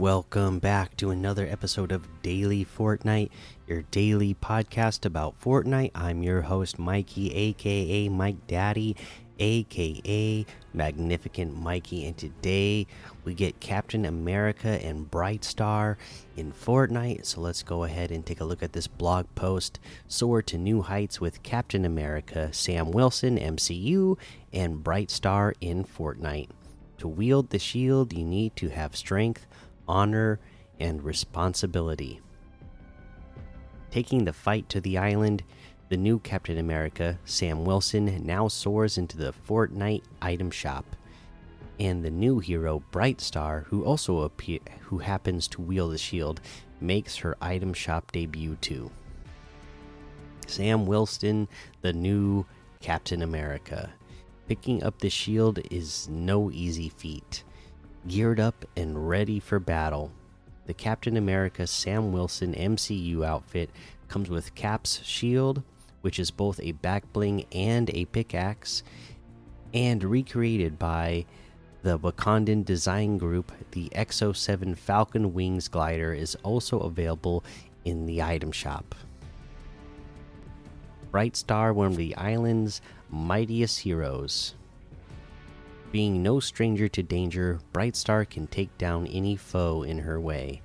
Welcome back to another episode of Daily Fortnite, your daily podcast about Fortnite. I'm your host, Mikey, aka Mike Daddy, aka Magnificent Mikey, and today we get Captain America and Bright Star in Fortnite. So let's go ahead and take a look at this blog post Soar to New Heights with Captain America, Sam Wilson, MCU, and Bright Star in Fortnite. To wield the shield, you need to have strength honor, and responsibility. Taking the fight to the island, the new Captain America, Sam Wilson, now soars into the Fortnite item shop. And the new hero, Bright Star, who also appear who happens to wield the shield, makes her item shop debut too. Sam Wilson, the new Captain America. Picking up the shield is no easy feat geared up and ready for battle. The Captain America Sam Wilson MCU outfit comes with Cap's shield, which is both a back bling and a pickaxe, and recreated by the Wakandan design group. The Exo 7 Falcon Wings glider is also available in the item shop. Bright Star, one of the island's mightiest heroes. Being no stranger to danger, Bright Star can take down any foe in her way.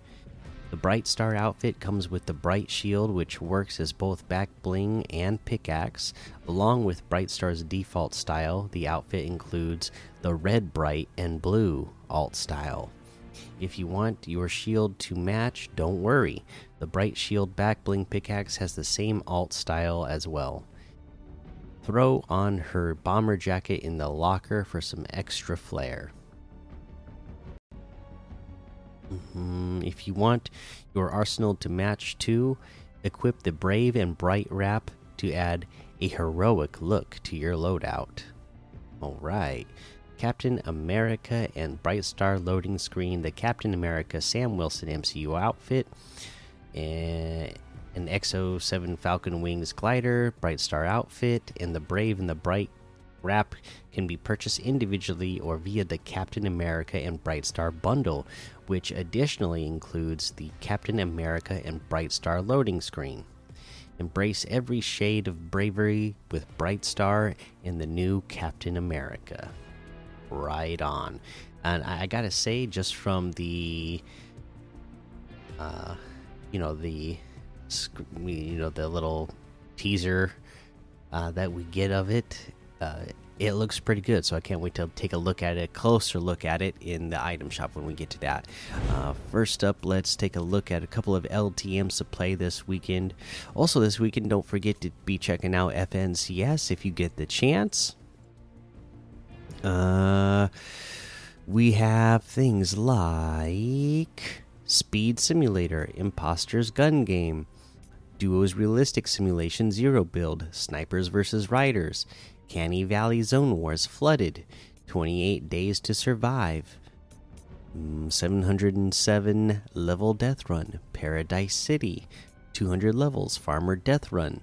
The Bright Star outfit comes with the Bright Shield, which works as both back bling and pickaxe. Along with Bright Star's default style, the outfit includes the Red Bright and Blue alt style. If you want your shield to match, don't worry. The Bright Shield back bling pickaxe has the same alt style as well. Throw on her bomber jacket in the locker for some extra flair. Mm -hmm. If you want your arsenal to match too, equip the Brave and Bright wrap to add a heroic look to your loadout. Alright. Captain America and Bright Star loading screen, the Captain America Sam Wilson MCU outfit. And an Exo 7 Falcon Wings glider, Bright Star outfit, and the Brave and the Bright wrap can be purchased individually or via the Captain America and Bright Star bundle, which additionally includes the Captain America and Bright Star loading screen. Embrace every shade of bravery with Bright Star and the new Captain America. Right on. And I gotta say, just from the, uh, you know, the you know the little teaser uh, that we get of it uh, it looks pretty good. So i can't wait to take a look at it closer look at it in the item shop when we get to that. Uh, first up let's take a look at a couple of ltms to play this weekend. Also this weekend don't forget to be checking out fncs if you get the chance. Uh we have things like speed simulator imposters gun game Duo's Realistic Simulation Zero Build, Snipers vs. Riders, Canny Valley Zone Wars Flooded, 28 Days to Survive, mm, 707 Level Death Run, Paradise City, 200 levels, Farmer Death Run.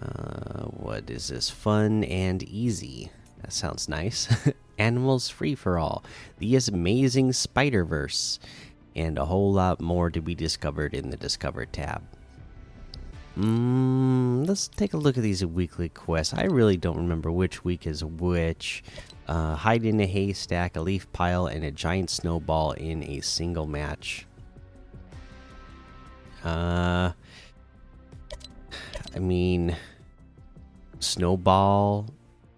Uh, what is this? Fun and easy. That sounds nice. Animals Free for All, The Amazing Spider Verse, and a whole lot more to be discovered in the Discover tab. Mm, let's take a look at these weekly quests. I really don't remember which week is which. Uh, hide in a haystack, a leaf pile, and a giant snowball in a single match. Uh, I mean, snowball.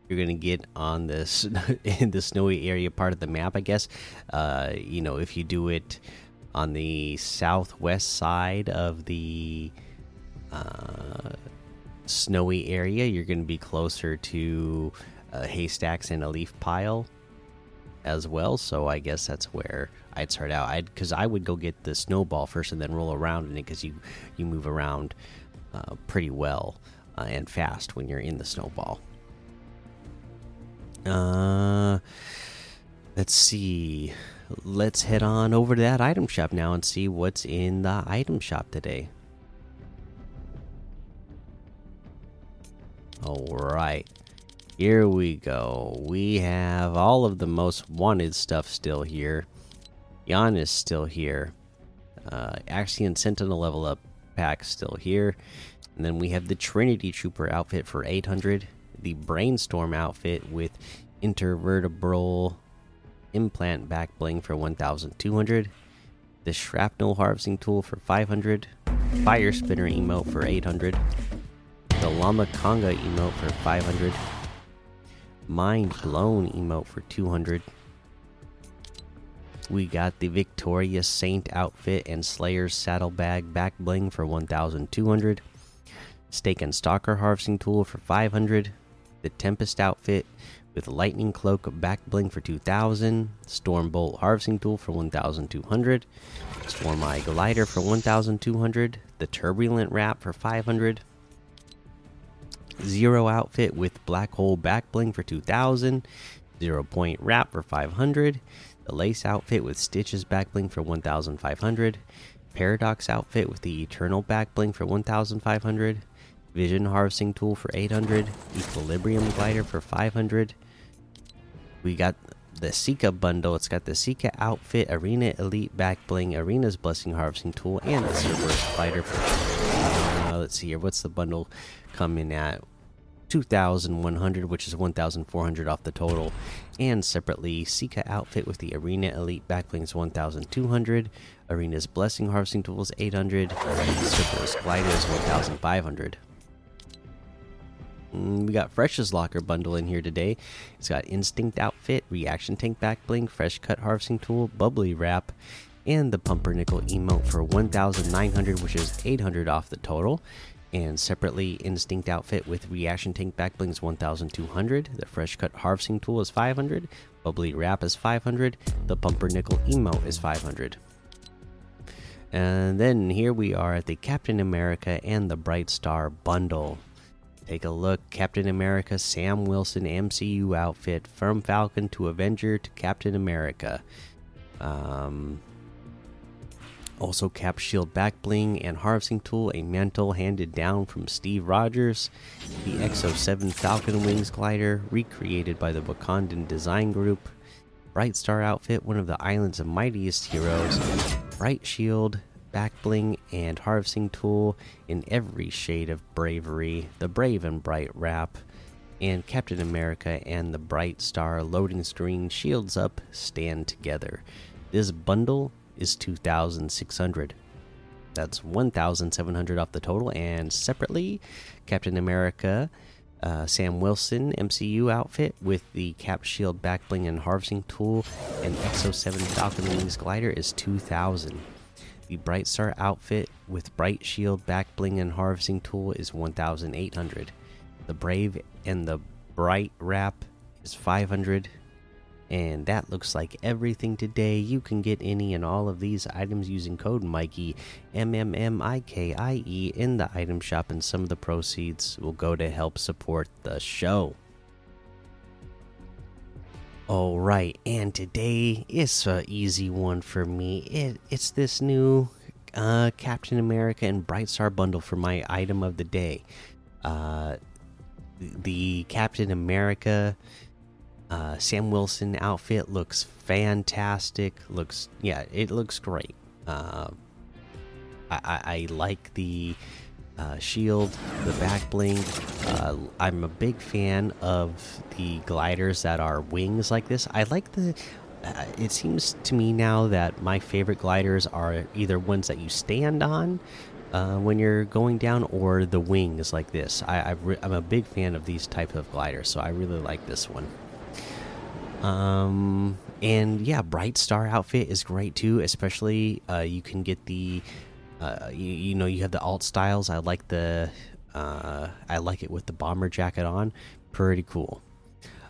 You're gonna get on this in the snowy area part of the map, I guess. Uh, you know, if you do it on the southwest side of the snowy area, you're going to be closer to uh, haystacks and a leaf pile as well. So I guess that's where I'd start out. I'd because I would go get the snowball first and then roll around in it because you you move around uh, pretty well uh, and fast when you're in the snowball. Uh, let's see. Let's head on over to that item shop now and see what's in the item shop today. Alright. Here we go. We have all of the most wanted stuff still here. Jan is still here. Uh, Axion Sentinel level up pack still here. And then we have the Trinity Trooper outfit for 800. The Brainstorm outfit with intervertebral implant back bling for 1200. The Shrapnel Harvesting Tool for 500. Fire Spinner emote for 800. The Llama Conga emote for 500. Mind Blown emote for 200. We got the Victorious Saint outfit and Slayer's saddlebag back bling for 1200. Stake and Stalker harvesting tool for 500. The Tempest outfit with Lightning Cloak back bling for 2000. Stormbolt harvesting tool for 1200. Storm Eye glider for 1200. The Turbulent wrap for 500. Zero outfit with Black Hole back bling for 2000. Zero point wrap for 500 the lace outfit with stitches back bling for 1500 paradox outfit with the eternal back bling for 1500 vision harvesting tool for 800 equilibrium glider for 500 we got the Sika bundle. It's got the Sika outfit, Arena Elite back bling, Arena's blessing harvesting tool, and the Cerberus glider. For, let's see here. What's the bundle coming at? 2100 which is 1400 off the total and separately Sika outfit with the Arena Elite backblings 1200 Arena's Blessing Harvesting Tools 800 Cerberus Glider is 1500 mm, we got Fresh's Locker bundle in here today. It's got Instinct Outfit, Reaction Tank Back Bling, Fresh Cut Harvesting Tool, Bubbly Wrap, and the Pumpernickel emote for 1900 which is 800 off the total. And separately instinct outfit with reaction tank backblings 1200 the fresh cut harvesting tool is 500 bubbly wrap is 500 the pumpernickel emote is 500 and then here we are at the captain america and the bright star bundle. Take a look. Captain america sam wilson mcu outfit from falcon to avenger to captain america. Um also, Cap Shield Back Bling and Harvesting Tool, a mantle handed down from Steve Rogers. The XO7 Falcon Wings glider, recreated by the Wakandan Design Group. Bright Star outfit, one of the island's mightiest heroes. Bright Shield, Back Bling, and Harvesting Tool in every shade of bravery. The Brave and Bright wrap. And Captain America and the Bright Star loading screen shields up stand together. This bundle is 2,600. That's 1,700 off the total. And separately, Captain America, uh, Sam Wilson MCU outfit with the Cap Shield backbling and harvesting tool and Exo 7 Falcon Wings glider is 2,000. The Bright Star outfit with Bright Shield backbling and harvesting tool is 1,800. The Brave and the Bright Wrap is 500 and that looks like everything today. You can get any and all of these items using code Mikey, M M M I K I E, in the item shop, and some of the proceeds will go to help support the show. All right, and today is an easy one for me. It, it's this new uh, Captain America and Bright Star bundle for my item of the day. Uh, the Captain America uh, Sam Wilson outfit looks fantastic. Looks yeah, it looks great. Uh, I, I, I, like the uh, shield, the back bling. Uh, I'm a big fan of the gliders that are wings like this. I like the. Uh, it seems to me now that my favorite gliders are either ones that you stand on uh, when you're going down or the wings like this. I, I'm a big fan of these type of gliders, so I really like this one. Um, and yeah, Bright Star outfit is great too. Especially, uh, you can get the, uh, you, you know, you have the alt styles. I like the, uh, I like it with the bomber jacket on. Pretty cool.